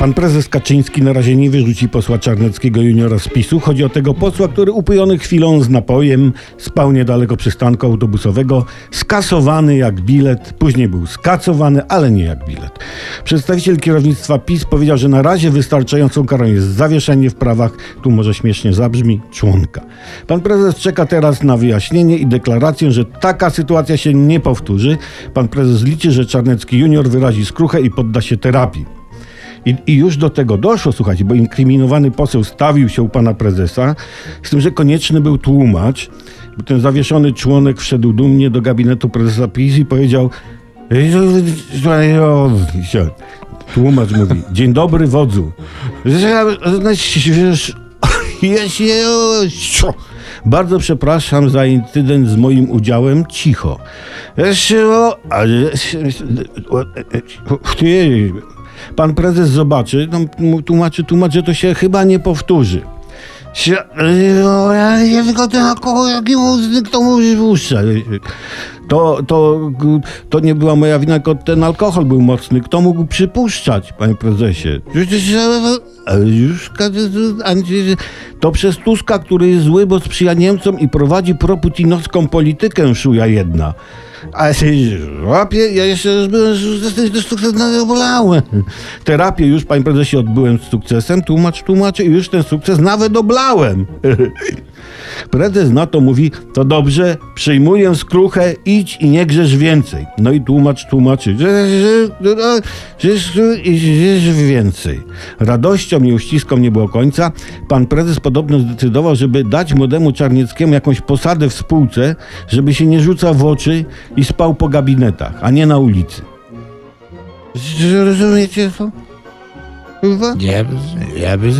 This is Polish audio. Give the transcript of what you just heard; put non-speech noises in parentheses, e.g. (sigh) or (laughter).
Pan prezes Kaczyński na razie nie wyrzuci posła Czarneckiego juniora z PiSu. Chodzi o tego posła, który upojony chwilą z napojem spał niedaleko przystanku autobusowego, skasowany jak bilet, później był skacowany, ale nie jak bilet. Przedstawiciel kierownictwa PiS powiedział, że na razie wystarczającą karą jest zawieszenie w prawach, tu może śmiesznie zabrzmi, członka. Pan prezes czeka teraz na wyjaśnienie i deklarację, że taka sytuacja się nie powtórzy. Pan prezes liczy, że Czarnecki junior wyrazi skruchę i podda się terapii. I, I, już do tego doszło, słuchajcie, bo inkryminowany poseł stawił się u pana prezesa, z tym, że konieczny był tłumacz. Bo ten zawieszony członek wszedł dumnie do gabinetu prezesa PiS i powiedział Tłumacz mówi, dzień dobry wodzu. Bardzo przepraszam za incydent z moim udziałem. Cicho. Pan prezes zobaczy, no, tłumaczy, tłumaczy, że to się chyba nie powtórzy. Ja nie tylko ten alkohol, jaki muzyk to może puszcza. To, to, to nie była moja wina, tylko ten alkohol był mocny. Kto mógł przypuszczać, panie prezesie? Już, to przez Tuska, który jest zły, bo sprzyja Niemcom i prowadzi proputinowską politykę, szuja jedna. A łapie, ja jeszcze byłem z sukcesem oblałem. Terapię już, panie prezesie, odbyłem z sukcesem, tłumacz, tłumaczy i już ten sukces nawet oblałem. (laughs) Prezes na to mówi, to dobrze, przyjmuję skruchę, idź i nie grzesz więcej. No i tłumacz tłumaczy, że więcej. Radością i uściską nie było końca. Pan prezes podobno zdecydował, żeby dać młodemu Czarnieckiemu jakąś posadę w spółce, żeby się nie rzucał w oczy i spał po gabinetach, a nie na ulicy. Rozumiecie to? Ja, ja by... Ja by...